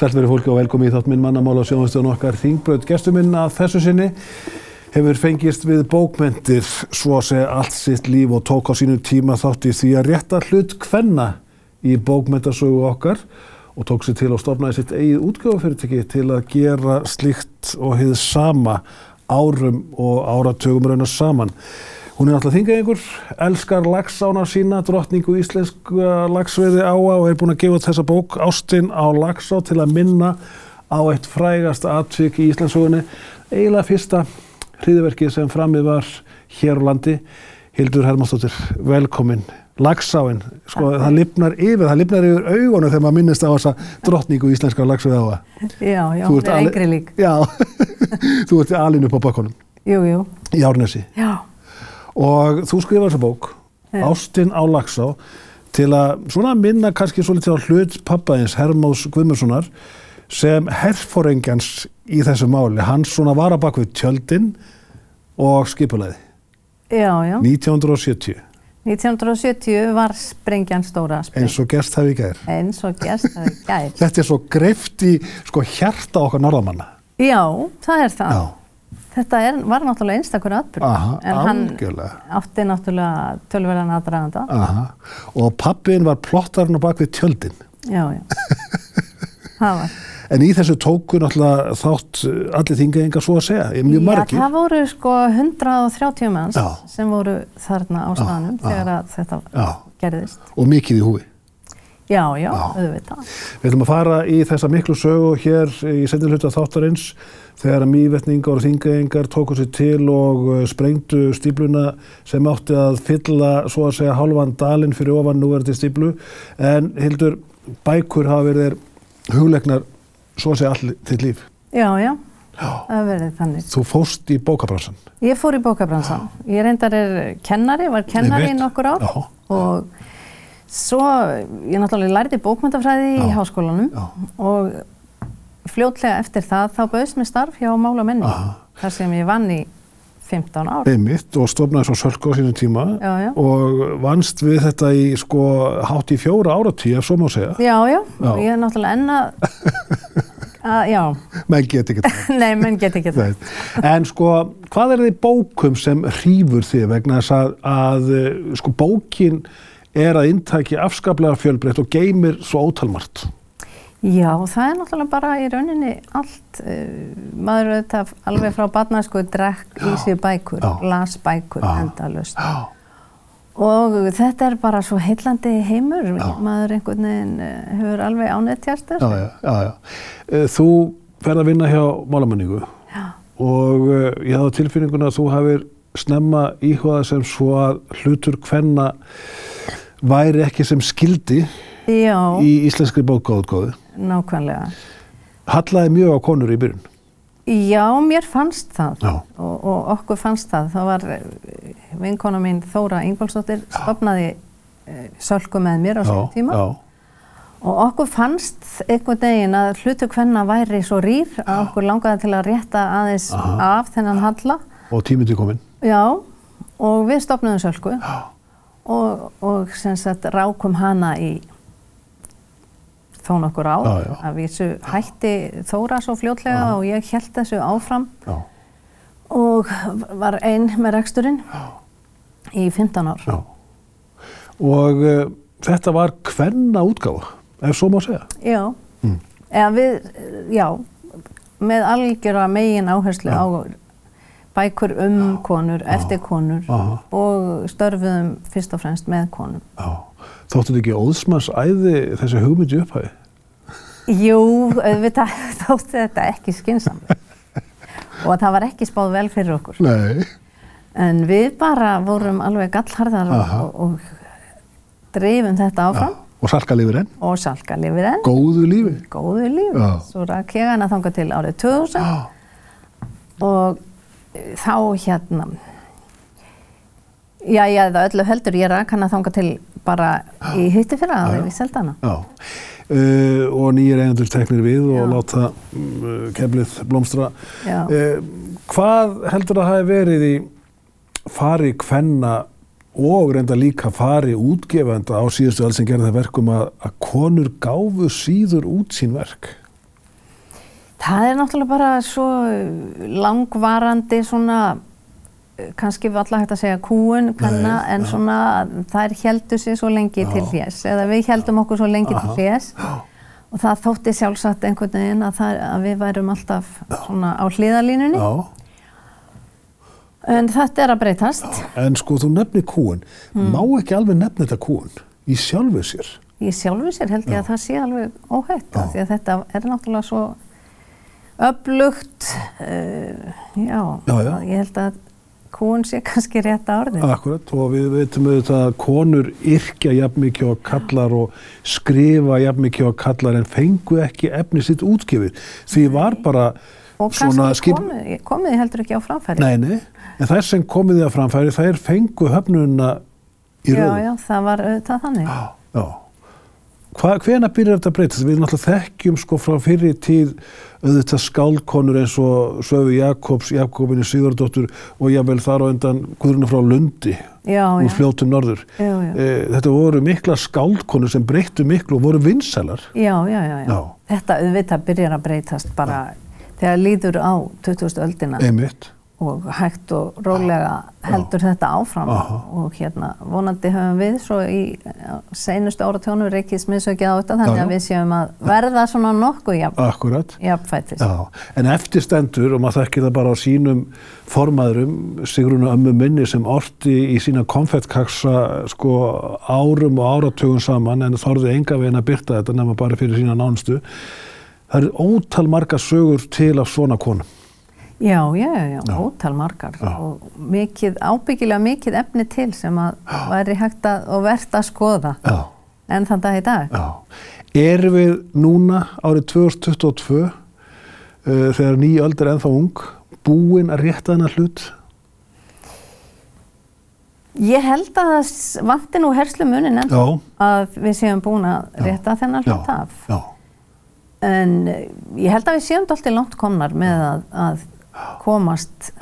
Sælveri fólki og velkomi í þátt minn mannamála og sjónastöðun okkar Þingbröð. Gestur minn að þessu sinni hefur fengist við bókmentir svo að segja allt sitt líf og tók á sínu tíma þátti því að rétta hlut hvenna í bókmentasögu okkar og tók sér til að stofnaði sitt eigið útgjóðafyrirtæki til að gera slikt og hefði sama árum og áratögum raunar saman. Hún er alltaf þingaðingur, elskar lagsána sína, drottningu íslenska lagsveiði á og er búin að gefa þessa bók Ástinn á lagsá til að minna á eitt frægast atvik í Íslandsögunni. Eiginlega fyrsta hriðverkið sem framið var hér á landi. Hildur Hermansdóttir, velkomin. Lagsáinn, sko það lifnar yfir, það lifnar yfir augunum þegar maður minnist á þessa drottningu íslenska lagsveiði á það. Já, já, hún er engri lík. Já, þú ert alinu upp á bakkonum. Jú, jú. Í Árnesi. Já og þú skrifar þessa bók yeah. Ástinn á Lagsá til að svona minna kannski svolítið á hlut pappaðins Hermáðs Guðmurssonar sem herrforengjans í þessu máli, hann svona var að baka við tjöldin og skipuleiði já, já. 1970 1970 var sprengjan stóra spreng. eins og gerst hafi gær. Eins og gerst hafi gær. Þetta er svo greift í sko hjarta okkar norðamanna. Já, það er það. Já Þetta er, var náttúrulega einstakur atbyrg en hann átti náttúrulega tölverðan aðdraganda. Og pappin var plottarinn á bakvið tjöldin. Já, já. það var. En í þessu tóku náttúrulega þátt allir þingaðingar svo að segja, mjög margir. Já, það voru sko 130 manns já. sem voru þarna á stanum þegar þetta já. gerðist. Og mikið í húi. Já, já, auðvitað. Við ætlum að fara í þessa miklu sögu hér í setjumhluta þáttarins þegar að mývetningar og þingaengar tóku sér til og uh, sprengtu stípluna sem átti að fylla svo að segja halvan dalinn fyrir ofan núverði stíplu en hildur bækur hafa verið huglegnar svo að segja allir þitt líf. Já, já, já. það verið þannig. Þú fóst í bókabransan. Ég fór í bókabransan. Já. Ég reyndar er kennari, var kennari í nokkur ár já. og Svo ég náttúrulega lærði bókmyndafræði í háskólanum já. og fljótlega eftir það þá bauðst mér starf hjá Mála menni Aha. þar sem ég vann í 15 ár. Einmitt og stofnaði svo sölku á sínum tíma já, já. og vannst við þetta í sko hátt í fjóra áratí ef svo má segja. Já, já, og ég er náttúrulega enna að, já. Menn get ekki það. Nei, menn get ekki það. En sko, hvað er þið bókum sem hrýfur þið vegna þess að, að sko bókin er að inntæki afskaplega fjölbreytt og geymir svo ótalmart. Já, það er náttúrulega bara í rauninni allt. Uh, maður auðvitað alveg frá barnasku drekk í sig bækur, já. las bækur endalust. Og þetta er bara svo heillandi heimur. Já. Maður einhvern veginn uh, hefur alveg ánættjast þessu. Já, já, já. Uh, þú ferð að vinna hjá málamanningu og ég hafði tilfinninguna að þú hafið snemma íhugað sem svo að hlutur hvenna væri ekki sem skildi Já. í íslenskri bókáðgóðu. Nákvæmlega. Hallaði mjög á konur í byrjun? Já, mér fannst það og, og okkur fannst það. Það var eh, vinkona mín Þóra Ingólfsdóttir stopnaði uh, sölku með mér á svona tíma já. og okkur fannst einhvern deginn að hlutu hvenna væri svo rýr að okkur langaði til að rétta aðeins Aha. af þennan halla. Og tímið til komin? Já, og við stopnaðum sölku. Já og, og sem sagt rákum hana í þó nokkur á já, já. að vísu hætti Þóra svo fljótlega já. og ég held þessu áfram. Og var einn með reksturinn í 15 ár. Og uh, þetta var hvenna útgáfa ef svo má segja. Já, mm. við, já með algjör að megin áherslu á bækur um já, konur, eftir konur aha. og störfuðum fyrst og fremst með konum. Þóttu þetta ekki óðsmanns æði þessi hugmyndi upphæði? Jú, auðvitað þóttu þetta ekki skynnsamlega og það var ekki spáð vel fyrir okkur. Nei. En við bara vorum alveg gallharðar og, og dreifum þetta áfram. Já. Og salka lifir enn? Og salka lifir enn. Góðu lífi? Góðu lífi. Já. Svo ræk ég hana þanga til árið 2000 Já. og þá hérna já, já, það öllu heldur ég rak hann að þanga til bara í hytti fyrir að það við selda hana. Já, uh, og nýjir eigendur teknir við og já. láta uh, kemlið blómstra. Uh, Hvað heldur það hafi verið í fari hvenna og reynda líka fari útgefenda á síðustu alls sem gerði það verkum að, að konur gáfu síður út sín verk Það er náttúrulega bara svo langvarandi svona kannski var alltaf hægt að segja kúun kanna, Nei, en ja. svona þær heldur sér svo lengi já. til hljés eða við heldum okkur svo lengi Aha. til hljés og það þótti sjálfsagt einhvern veginn að, það, að við værum alltaf svona á hliðalínunni já. en þetta er að breytast já. En sko þú nefnir kúun mm. má ekki alveg nefna þetta kúun í sjálfu sér Í sjálfu sér held ég að það sé alveg óhætt því að þetta er náttúrulega svo öflugt uh, já, ég held að kún sé kannski rétt að orðin. Akkurat og við veitum auðvitað að konur yrkja jafn mikið á kallar og skrifa jafn mikið á kallar en fengu ekki efni sitt útgefið. Því var bara og svona skip... Og kannski komiði heldur ekki á framfæri. Nei, nei, en þess sem komiði á framfæri þær fengu höfnuna í rauð. Já, já, það var auðvitað þannig. Já, já. Hvena byrjar þetta að breytast? Við náttúrulega þekkjum sko frá fyrir tíð auðvitað skálkonur eins og Söfu Jakobs, Jakobinu Sigurdóttur og jável þar á endan Guðruna frá Lundi já, úr fljótum norður. Já, já. E, þetta voru mikla skálkonur sem breyttu miklu og voru vinsælar. Já, já, já. Þetta auðvitað byrjar að breytast bara þegar líður á 2000 öldina. Einmitt og hægt og rólega heldur þetta áfram. Og hérna vonandi höfum við svo í seinustu áratjónu reykið smiðsökið á þetta þannig að við séum að verða svona nokkuð jafnfætist. En eftirstendur og maður þekkir það bara á sínum formaðurum, Sigrunu Ömmu Minni sem orti í sína konfettkaksa sko árum og áratögun saman en þorði enga veginn að byrta þetta nefna bara fyrir sína nánstu. Það eru ótal marga sögur til af svona konum. Já, já, já, já. ótal margar já. og mikið, ábyggilega mikið efni til sem að væri hægt að og verðt að skoða já. enn þann dag í dag. Erum við núna árið 2022 uh, þegar nýja öll er ennþá ung búinn að rétta þennan hlut? Ég held að það vanti nú herslu munin ennþá að við séum búin að rétta þennan hlut af. En ég held að við séum alltaf langt komnar með að, að komast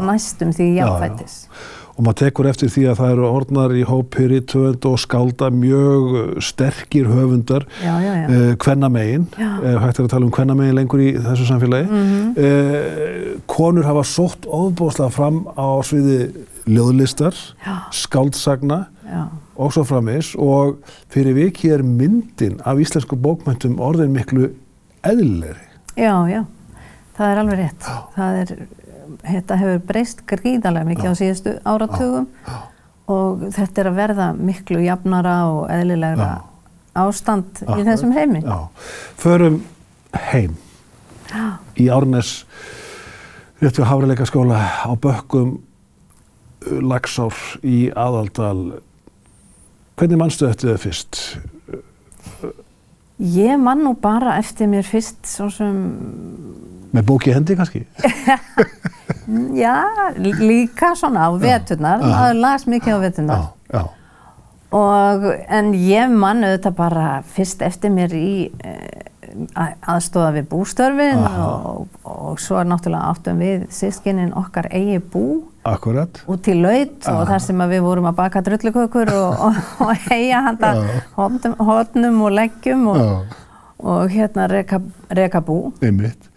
næstum því jáfættis. Og maður tekur eftir því að það eru orðnar í hópi rítvönd og skálda mjög sterkir höfundar hvernamegin, eh, eh, hægt er að tala um hvernamegin lengur í þessu samfélagi. Mm -hmm. eh, konur hafa sótt ofbóðslega fram á sviði ljóðlistar, skáldsagna og svo framis og fyrir viki er myndin af íslensku bókmæntum orðin miklu eðlilegri. Já, já. Það er alveg rétt. Er, þetta hefur breyst gríðarlega mikið á síðustu áratugum og þetta er að verða miklu jafnara og eðlilegra ástand í þessum heimi. Já. Förum heim Já. í Árnes réttu Hárileika skóla á Bökkum Lagsár í Aðaldal. Hvernig mannstu þetta fyrst? Ég man nú bara eftir mér fyrst svo sem Með bóki hendi kannski? já, líka svona á veturnar, maður las mikið á veturnar. Já, já. Og, en ég man auðvitað bara fyrst eftir mér í eh, aðstofa við bústörfin og, og svo náttúrulega áttum við sískininn okkar eigi bú Akkurat. út í laut og þar sem við vorum að baka drullukökur og, og, og heia handa hodnum og leggjum og hérna reka, reka bú. Einmitt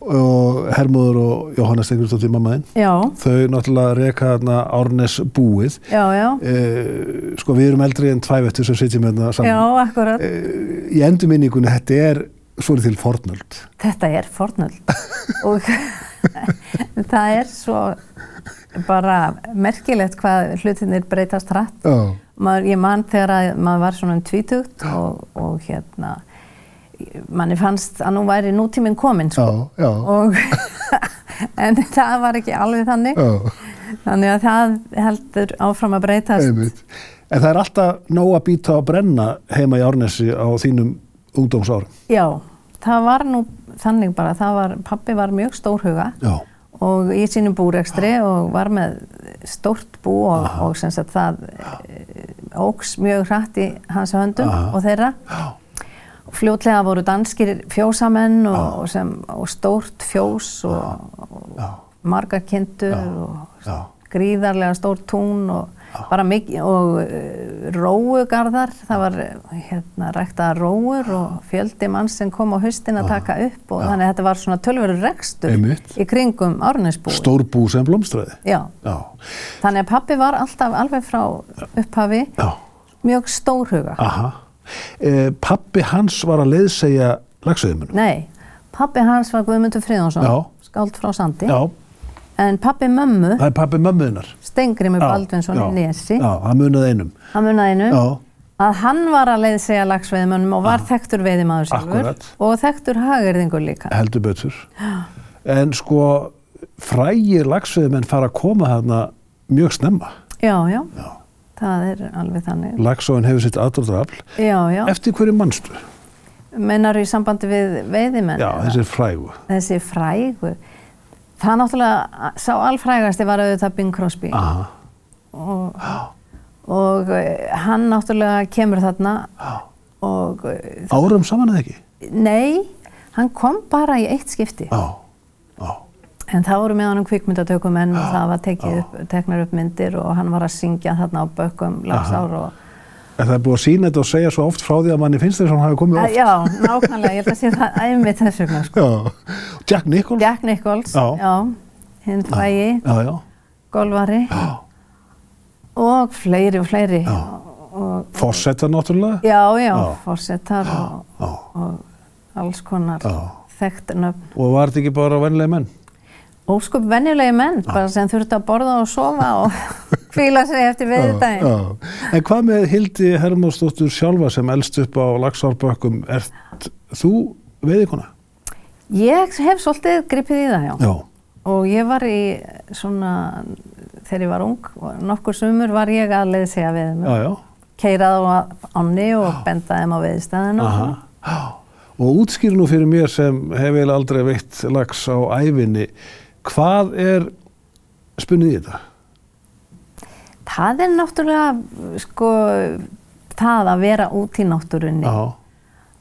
og Hermúður og Jóhanna Stengurðsdóttir mammaðinn, þau náttúrulega reka hérna Árnes búið. Já, já. E, sko við erum eldri en tvævettur sem sitjum hérna saman. Já, akkurat. E, í endurminningunni, þetta er svolítið til fornöld. Þetta er fornöld. Og það er svo bara merkilegt hvað hlutinir breytast hratt. Maður, ég mann þegar maður var svona um tvítugt og, og hérna manni fannst að nú væri nútíminn kominn sko. já, já. Og, en það var ekki alveg þannig já. þannig að það heldur áfram að breytast Einmitt. En það er alltaf nóg að býta að brenna heima í Árnesi á þínum ungdómsárum Já, það var nú þannig bara, var, pappi var mjög stórhuga og í sínum búrekstri og var með stórt bú og, og sem sagt það eh, ógs mjög hrætt í hans höndum Aha. og þeirra fljótlega voru danskir fjósamenn og, sem, og stórt fjós og, og margar kindur og gríðarlega stórt tún og bara mikið og uh, róugarðar, það var hérna ræktaða róur og fjöldi mann sem kom á höstin að taka upp og þannig að þetta var svona tölveru rekstur Einmitt. í kringum árnesbúi. Stór bú sem blómstræði. Já. Já. Þannig að pappi var alltaf alveg frá upphafi Já. mjög stórhuga. Aha. Eh, pappi hans var að leiðsegja lagsveðimunum. Nei, pappi hans var Guðmundur Fríðjónsson, Já. skáld frá Sandi, Já, en pappi mömmu, það er pappi mömmuðinnar. Stengrimur Baldvinsson í Nesi, Já, það munaði einum. hann munnaði einu, Já, að hann var að leiðsegja lagsveiðimönnum og var þekktur veiðimaður sjálfur Akkúrat. og þekktur hagirðingur líka. heldur betur. En sko, frægir lagsveðimenn fara að koma þarna mjög snemma. Já, já, það er alveg þannig. Lagsóin hefur sitt aðdóttarafl. Já, já, Eftir hverju mannstu? mennar í sambandi við veiðimenn. Já, þessi frægu. Þessi frægu. Það náttúrulega, sá alfrægasti var auðvitað Bing Crosby Aha, og, og eh, hann náttúrulega kemur þarna og eh, árum saman eða ekki? nei, hann kom bara í eitt skipti. Já, já, En það voru með honum kvikmyndatökumenn og það var tekið upp, teknar upp myndir og hann var að syngja þarna á bökkum lagsár og En það er búið að sína þetta og segja svo oft frá því að manni finnst þess að hann hafi komið oft. já, nákvæmlega, ég held að sé það æmið þess vegna sko. Já. Jack Nicholson. Jack Nichols, Já. já, hinn frægi, Já, já. golvari Já. og fleiri og fleiri. Já. Og, Fossetta náttúrulega. já, já, fórsetar og, og alls konar þekkt nöfn. Og var þetta ekki bara vennilega menn? Óskup venjulegi menn, bara sem þurfti að borða og sofa og kvíla sig eftir veðurdaginn. Já. En hvað með Hildi Hermósdóttur sjálfa sem elst upp á Laxárbökkum? Ert þú veiðikona? Ég hef svolítið gripið í það, já. Já. Og ég var í svona, þegar ég var ung, nokkur sumur var ég að leiðsega. Já, já. Keirað á áni og benda þeim á veðistæðinu. og Aha. svona. Já. Og útskýr nú fyrir mér sem hef eiginlega aldrei veitt lax á æfinni, hvað er spunnið í þetta? Það er náttúrulega, sko, það að vera út í náttúrunni. Já.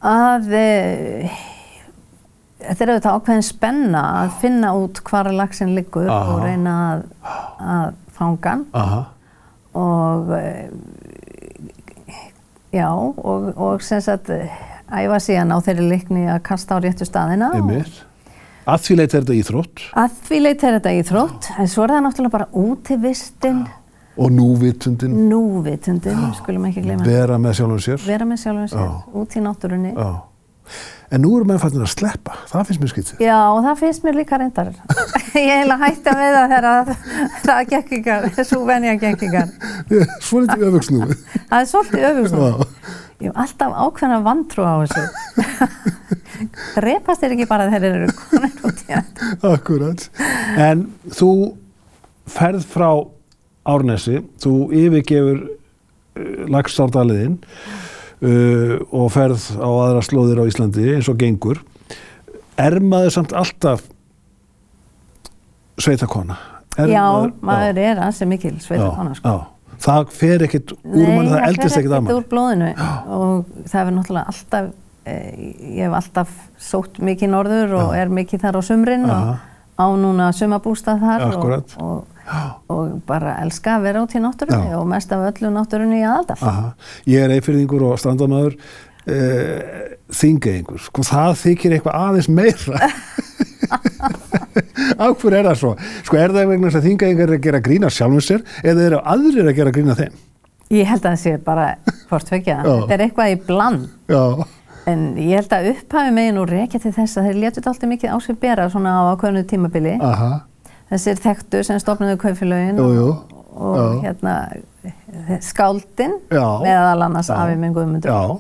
Að e, þetta er auðvitað ákveðin spenna að finna út hvar laxinn liggur Aha. og reyna að, að fanga hann. Aha. og eh, já og, og sem sagt æfa síðan á þeirri leikni að kasta á réttu staðina Einmitt. Að því leit er þetta íþrótt að því leit er þetta íþrótt en svo er það náttúrulega bara útivistinn og núvitundin núvitundin, skulum ekki gleyma vera með sjálfum sér. vera með sjálfum sér, út í náttúrunni Já. En nú eru menn fættin að sleppa, það finnst mér skytið. Já, og það finnst mér líka reyndar. ég heila hætti að veða þegar að það gekk ykkar, svo venja gekk ykkar. Svo litið öfugsnúið. Það er svolítið öfugsnúð. Ég hef alltaf ákveðna vantrú á þessu. Drepast er ekki bara þegar þeir eru konur út í þetta. Akkurat. En þú ferð frá Árnesi, þú yfirgefur uh, lagsárdaliðinn uh, og ferð á aðra slóðir á Íslandi eins og gengur. Er maður samt alltaf sveitakona? Er Já, maður er ansi mikil sveitakona, sko. já. Það fer ekkit úr manni, það eldist ekkit að Nei, það fer manni. úr blóðinu og það er náttúrulega alltaf, eh, ég hef alltaf sótt mikið norður og er mikið þar á sumrin Aha. og á núna sumabústað þar og, og, og bara elska að vera út í náttúrunni Já. og mest af öllu náttúrunni í aðaldal. Aha. Ég er eifyrðingur og strandamaður uh, þingeyingur. Sko það þykir eitthvað aðeins meira. Á hverju er það svo? Sko er það vegna þess að þingeyingar er að gera grína sjálfum sér eða eru aðrir að gera grína þeim? Ég held að það sé bara hvort vekja. Já. Þetta er eitthvað í bland. Já. En ég held að upphafi megin og rekja til þess að þeir létu þetta alltaf mikið á sig bera svona á ákveðnu tímabili. Aha. Þessir þekktu sem stofnuðu jú. og Já. hérna skáldin meðal annars Já. afi minn Guðmundur Já.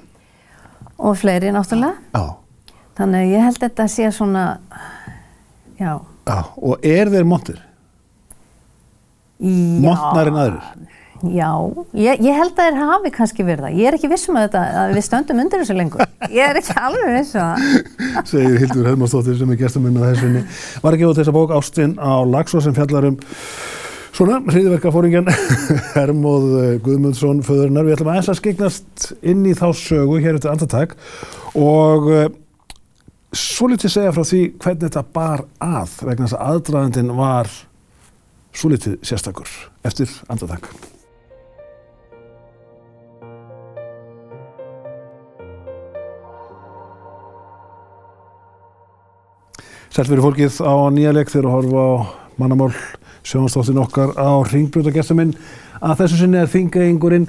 og fleiri náttúrulega. Já. Þannig að ég held að þetta sé svona, já, Já. Og er þeir montir? Montnar en aðrir? Já, ég, ég held að þeir hafi kannski verið það. Ég er ekki vissum að, þetta, að við stöndum undir þessu lengur. Ég er ekki alveg vissum að það. segir Hildur Helmarsdóttir sem er gestur minn á þessunni. Var ekki á þessa bók Ástinn á Lagsó sem fjallar um svona hriðverkafóringjan Hermóð eh, Guðmundsson föðurinnar. Við ætlum aðeins að skeignast inn í þá sögu hér eftir andartak og uh, svo litið segja frá því hvernig þetta bar að vegna þess að aðdraðandin var svo litið sérstakur eftir andartak. Sælt verið fólkið á nýja leik þegar að horfa á mannamál sjónastóttin okkar á ringbrjóta gestuminn að þessu sinni er þinga yngurinn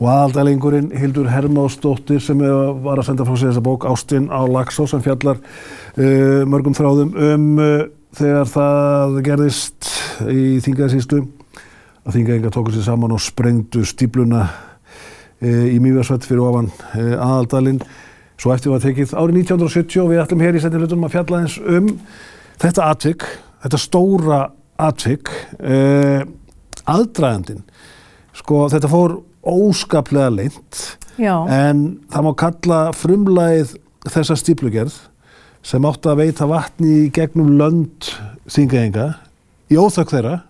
og aðaldælingurinn Hildur Hermáðsdóttir sem var að senda frá sig þessa bók Ástinn á Laxó sem fjallar uh, mörgum þráðum um uh, þegar það gerðist í þingaðsýstu að þingaenga tókur sér saman og sprengdu stípluna uh, í Mývarsvett fyrir ofan aðaldælinn Svo eftir var tekið árið 1970 og við ætlum hér í setjum að fjalla eins um þetta atvik, þetta stóra atvik, eh, aðdragandin. Sko þetta fór óskaplega leint en það má kalla frumlæð þessa stíplugerð sem átti að veita vatni gegnum lönd þingaenga í óþökk þeirra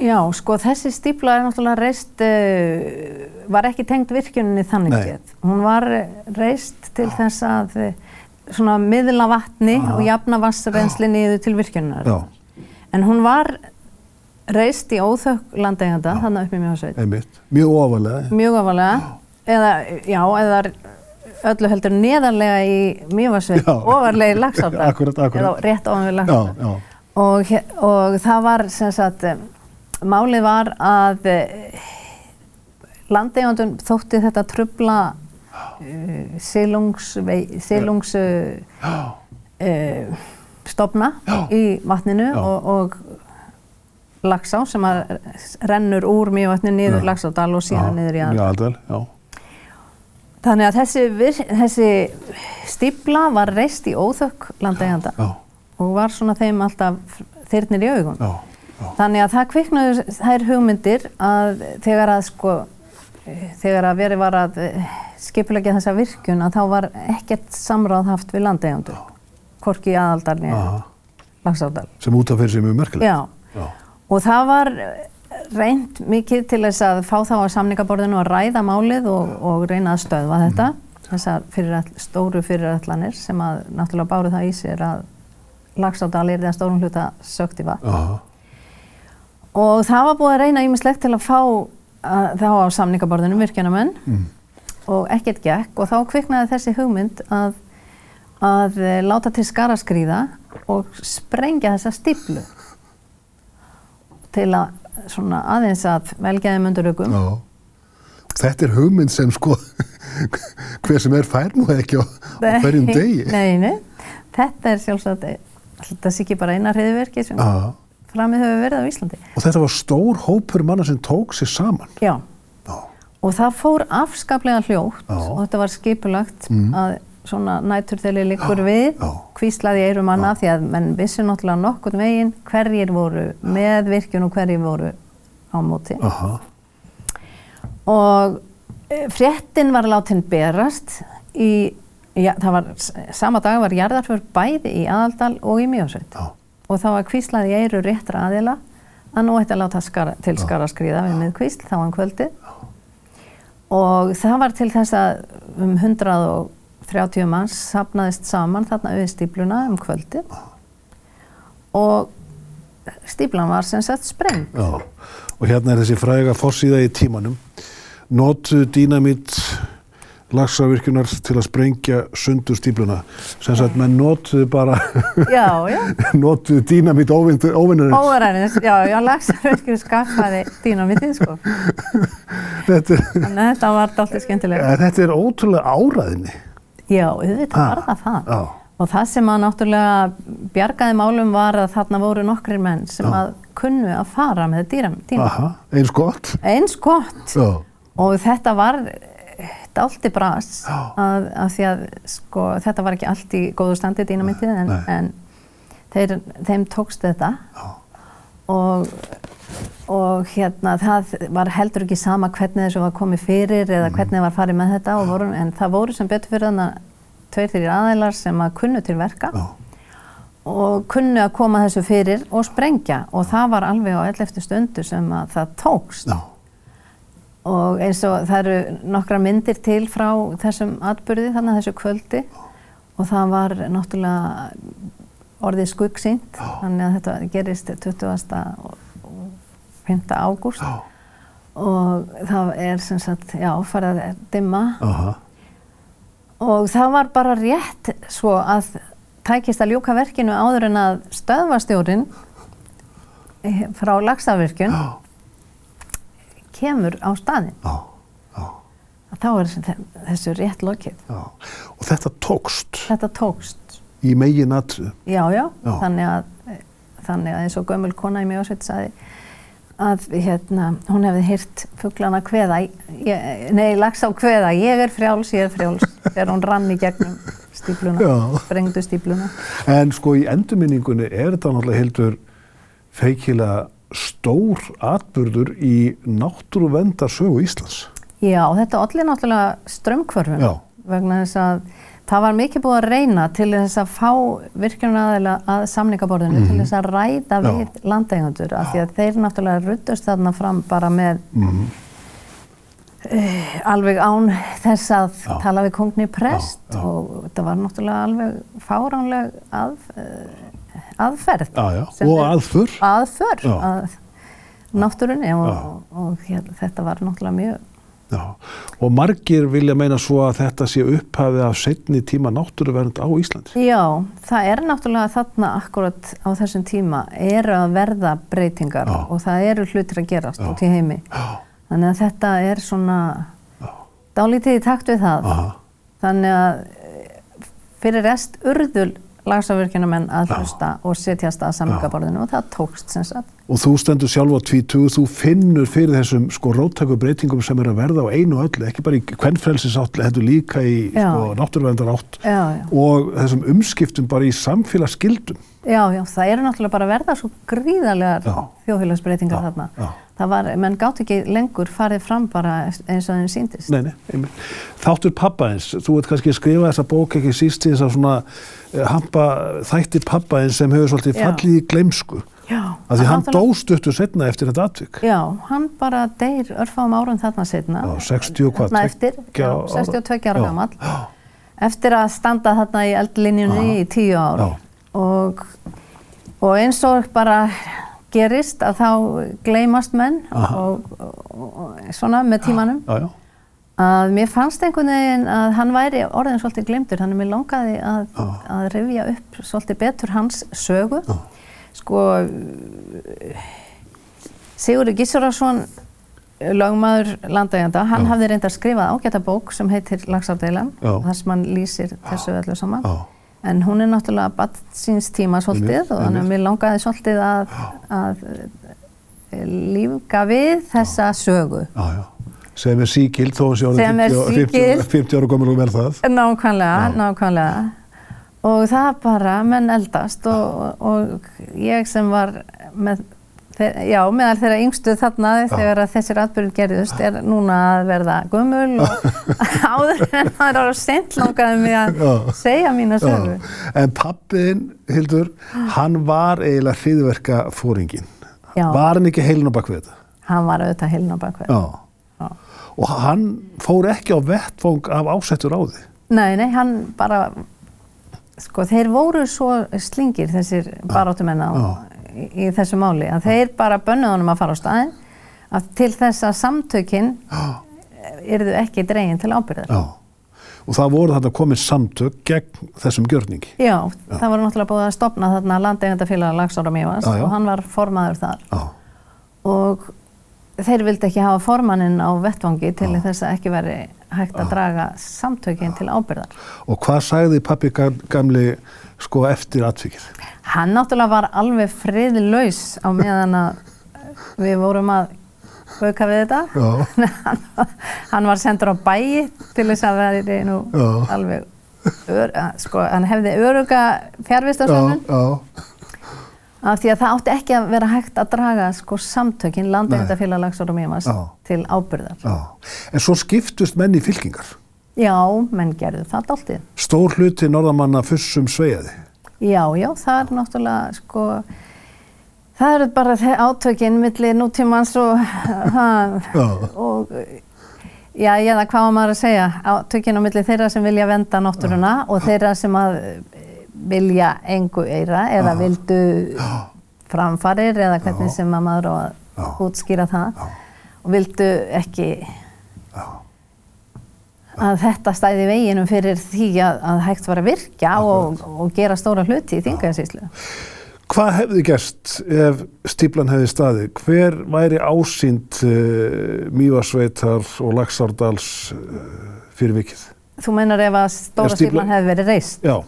Já, sko þessi stípla er náttúrulega reist, uh, var ekki tengt virkjuninni þannig geð. Hún var reist til Já. þess að uh, svona miðla vatni Aha. og jafna vassrensli niður til virkjuninnar. Já. En hún var reist í óþökk landeiganda, þannig upp í mjög sveit. Mjög ofalega. Mjög ofalega, eða, já, eða öllu heldur neðarlega í mjög sveit, ofarlega í lagsáfdag. akkurat, akkurat. Eða rétt ofan við lagsáfdag. Og, og það var sem sagt Málið var að eh, landegjandun þótti þetta trubla uh, silungs, silungs uh, uh, stopna í vatninu og, og lagsá sem rennur úr mjög vatni niður lagsádal og síðan niður í aðal. Þannig að þessi, þessi stíbla var reist í óþökk landegjanda og var svona þeim alltaf þyrnir í augun. Já. Þannig að það kviknaður þær hugmyndir að þegar að sko þegar að verið var að eh, skipilegja þessa virkun að þá var ekkert samráð haft við landeigandur Korki aðaldarni Lagsádal sem út af fyrir sem er merkilegt Já. Og það var reynd mikið til þess að fá þá að samningaborðinu að ræða málið og, og reyna að stöðva þetta. Mm. þessar fyrirall, stóru fyrirætlanir sem að náttúrulega báru það í sér að Lagsádal er það stórum hluta sökt í vatn. Og það var búið að reyna ímislegt til að fá að, þá á samningaborðinu virkjanamenn mm. og ekkert gekk. Og þá kviknaði þessi hugmynd að, að láta til skaraskríða og sprengja þessa stíplu til að svona aðeins að velgeði mundurögum Þetta er hugmynd sem sko hver sem er fær nú ekki á, á hverjum degi Nei, nei, þetta er sjálfsagt þetta sé ekki bara eina hriðverki sem Já framið hefur verið á Íslandi. Og þetta var stór hópur manna sem tók sér saman? Já. Já. Og það fór afskaplega hljótt Já. og þetta var skipulagt mm. að svona nætur þegar ég likur við, kvíslaði ég eirum manna því að menn vissi náttúrulega nokkur veginn hverjir voru með virkjun og hverjir voru á móti. Aha. Og e, fréttin var látin berast í, já, það var, sama dag var jarðarfjörð bæði í aðaldal og í mjósveit og þá var kvíslaði í eiru réttra aðila að nú ætti að láta skara, til skara skrýða við með kvísl þá um kvöldi og það var til þess að um 130 manns sapnaðist saman þarna auðvitað stípluna um kvöldi og stíplan var sem sagt spreng og hérna er þessi fræga fórsíða í tímanum. Notu dýnamitt lagsavirkjunar til að sprengja sundu stípluna sem sagt með notuðu bara notuðu dýnamitt óvinnurins óvinnurins, já, já, lagsavirkjur skaffaði dýnamittið sko. Þetta, þannig að þetta var alltaf skemmtilega þetta er ótrúlega áræðinni já, þetta var það það. já. og það sem að náttúrulega bjargaði málum var að þarna voru nokkrir menn sem já. að kunnu að fara með dýnamitt eins gott. Eins gott. Já. og þetta var dálti bras að, að því að sko, þetta var ekki allt í góðu standi dýnamítið en, en þeir, þeim tókst þetta og, og hérna það var heldur ekki sama hvernig þessu var komið fyrir eða mm. hvernig það var farið með þetta voru, en það voru sem betur fyrir þannig að tveir þýrir aðeilar sem að kunnu til verka Já. og kunnu að koma þessu fyrir og sprengja og það var alveg á 11. stundu sem að það tókst Já og eins og það eru nokkra myndir til frá þessum atbyrði þannig að þessu kvöldi og það var náttúrulega orðið skuggsýnt þannig að þetta gerist 20. og 5. ágúst og það er sem sagt, já, farið að dimma -huh. og það var bara rétt svo að tækist að ljúka verkinu áður en að stöðvastjórin eh, frá lagsavirkjun kemur á staðin. Já, já. Þá er þessu rétt lokið. Já, og þetta tókst? Þetta tókst. Í megin aðtrið? Já, já, já, þannig að, þannig að eins og gömul kona í mig ásveit sagði að hérna, hún hefði hýrt fugglana hveða, nei, lags á hveða, ég er frjáls, ég er frjáls, þegar hún rann í gegnum stípluna, Já. sprengdu stípluna. En sko í endurminningunni er þetta náttúrulega heldur feikilega stór atbyrður í náttúruvendarsögu Íslands. Já, þetta allir náttúrulega strömmkvörfun vegna þess að það var mikið búið að reyna til þess að fá virkjumnaðila að samningaborðinu mm -hmm. til mhm. þess að ræða Já. við landeigandur af því að þeir náttúrulega ruttust þarna fram bara með mm -hmm. uh, alveg án þess að Já. tala við kongni prest Já. og þetta var náttúrulega alveg fáránleg að, uh, aðferð og aðför aðför að náttúrunni og, og, og hér, þetta var náttúrulega mjög Já, og margir vilja meina svo að þetta sé upphafið af setni tíma náttúruvernd á Íslandi. Já, það er náttúrulega þarna akkurat á þessum tíma eru að verða breytingar Já. og það eru hlutir að gerast út í heimi. Þannig að þetta er svona dálítið í takt við það. Aha. Þannig að eh, fyrir rest urðul lagsafvirkjunum að hlusta og setjast að samlingaborðinu og það tókst sem sagt. Og þú stendur sjálf á tvítu, þú finnur fyrir þessum sko róttæku breytingum sem er að verða á einu öllu, ekki bara í kvennfrelsinsátt, þetta líka í sko, náttúruvendarátt og þessum umskiptum bara í samfélagsgildum. Já, já, það eru náttúrulega bara að verða svo gríðarlegar þjóðfélagsbreytingar þarna. Já. Það var, menn gátt ekki lengur farið fram bara eins og þeim síndist. Nei, nei, einmitt. Þáttur pappa eins, þú ert kannski að skrifa þessa bók ekki síst í þess að svona eh, hampa þætti pappa eins sem hefur svolítið fallið í gleimsku. Já. Af því hann dóst upptur setna eftir þetta atvik. Já, hann bara deyr örfáum árum þarna setna. Já, 60 hvað? Eftir, já, 62 ára gammal. Eftir að standa þarna í eldlinjunni í tíu ár. Og, og eins og bara gerist að þá gleymast menn og, og, og svona með tímanum. Já, já að mér fannst einhvern veginn að hann væri orðin svolítið glemtur, þannig að mér longaði að, að revja upp svolítið betur hans sögu. Já sko Sigurður Gísurarsson lagmaður landægjanda, hann Já. hafði reyndar skrifað ágæta bók sem heitir Lagsardeilan þar sem hann lýsir þessu öllu saman. Já. en hún er náttúrulega badd síns tíma svolítið og þannig að mér langaði svolítið að, að eh, lífga við þessa sögu. Já, sem er síkild þó að sé árið 50, 50 ára komur og verð það Nákvæmlega, nákvæmlega og það bara, menn eldast og, og ég sem var með, já, meðal þeirra yngstu þarna já. þegar þessir atbyrgur gerðust er núna að verða gummul og áður en það er ára sent langaði mig að já. segja mín að sögu. En pappiðinn, Hildur, hann var eiginlega hriðverka fóringin. Var hann ekki heilin á bakvið þetta? Hann var auðvitað heilin á bakvið. Já. Og hann fór ekki á vettfóng af ásettur á því? Nei, nei, hann bara Sko þeir voru svo slingir þessir baróttumenn í, í þessu máli að þeir bara bönnuð honum að fara á staðin að til þess að samtökinn yrðu ekki dreginn til ábyrðar. Já. Og það voru þetta komið samtök gegn þessum gjörningi. Já, já. það voru náttúrulega búið að stopna þarna landeigandafélag Lagsára Mívas og hann var formaður þar. Já. Og þeir vildi ekki hafa formannin á vettvangi til þess að ekki veri hægt að draga samtökinn til ábyrðar. Og hvað sagði pappi gamli sko eftir atvikið? Hann náttúrulega var alveg friðlaus á meðan að við vorum að auka við þetta. hann var sendur á bæi til þess að verði nú Já. alveg, ör, sko hann hefði öruga fjárvistarsvönnun af því að það átti ekki að vera hægt að draga sko samtökinn landegjandafélag Lagsór og Mímas til ábyrðar. Já. En svo skiptust menn í fylkingar? Já, menn gerðu það alltið. Stór hluti norðamanna fussum sveiði? Já, já, það er náttúrulega sko, það eru bara átökinn millir nútímans og það, og já, ég það hvað var maður að segja, átökinn á millir þeirra sem vilja venda náttúruna og þeirra sem að vilja engu eira eða já. vildu framfarir eða hvernig já. sem að maður á að útskýra það og vildu ekki að þetta stæði veginum fyrir því að, að hægt var að virkja og, og gera stóra hluti í þingaðsíslu. Hvað hefði gerst ef stíplan hefði staði? Hver væri ásýnd uh, Mývarsveitar og Laxárdals uh, fyrir vikið? Þú meinar ef að stóra stíplan hefði verið reist? Já.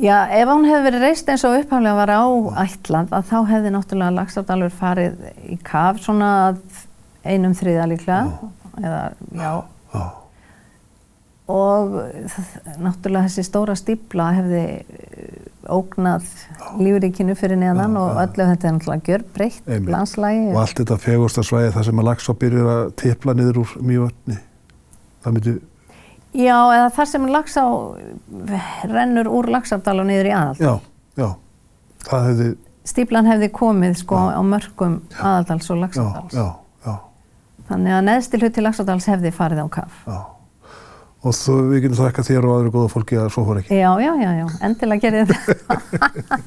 Já, ef hún hefði verið reist eins og upphaflega var á ætland að þá hefði náttúrulega Laxárdalur farið í kaf svona einum þriða líklega já. eða já. já og náttúrulega þessi stóra stípla hefði eh, ógnað lífuríkinu fyrir neðan og öllu þetta er náttúrulega gjör breytt landslægi. Og allt þetta fegurstasvæði þar sem að Laxá byrjur að tipla niður úr mjögvöldni, það myndi... Já, eða þar sem Laxá rennur úr Laxárdal og niður í aðald. Já, já, það hefði... Stíplan hefði komið sko já. á mörgum aðaldals og Laxárdals. Já, já, já. Þannig að neðstil hluti Laxárdals hefði farið á kaf. Já og þú, við getum þakka þér og aðra góða fólki að svo fór ekki. Já, já, já, já, endilega gerði þetta.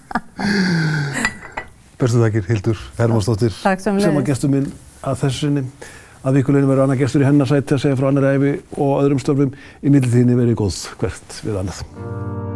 Bestu þakkir, Hildur Hermansdóttir, sem að gestur minn að þessu sinni. Að vikuleginu verður annar gestur í hennarsæti að segja frá annar æfi og öðrum störfum í mildtíðinni verið góð hvert við annað.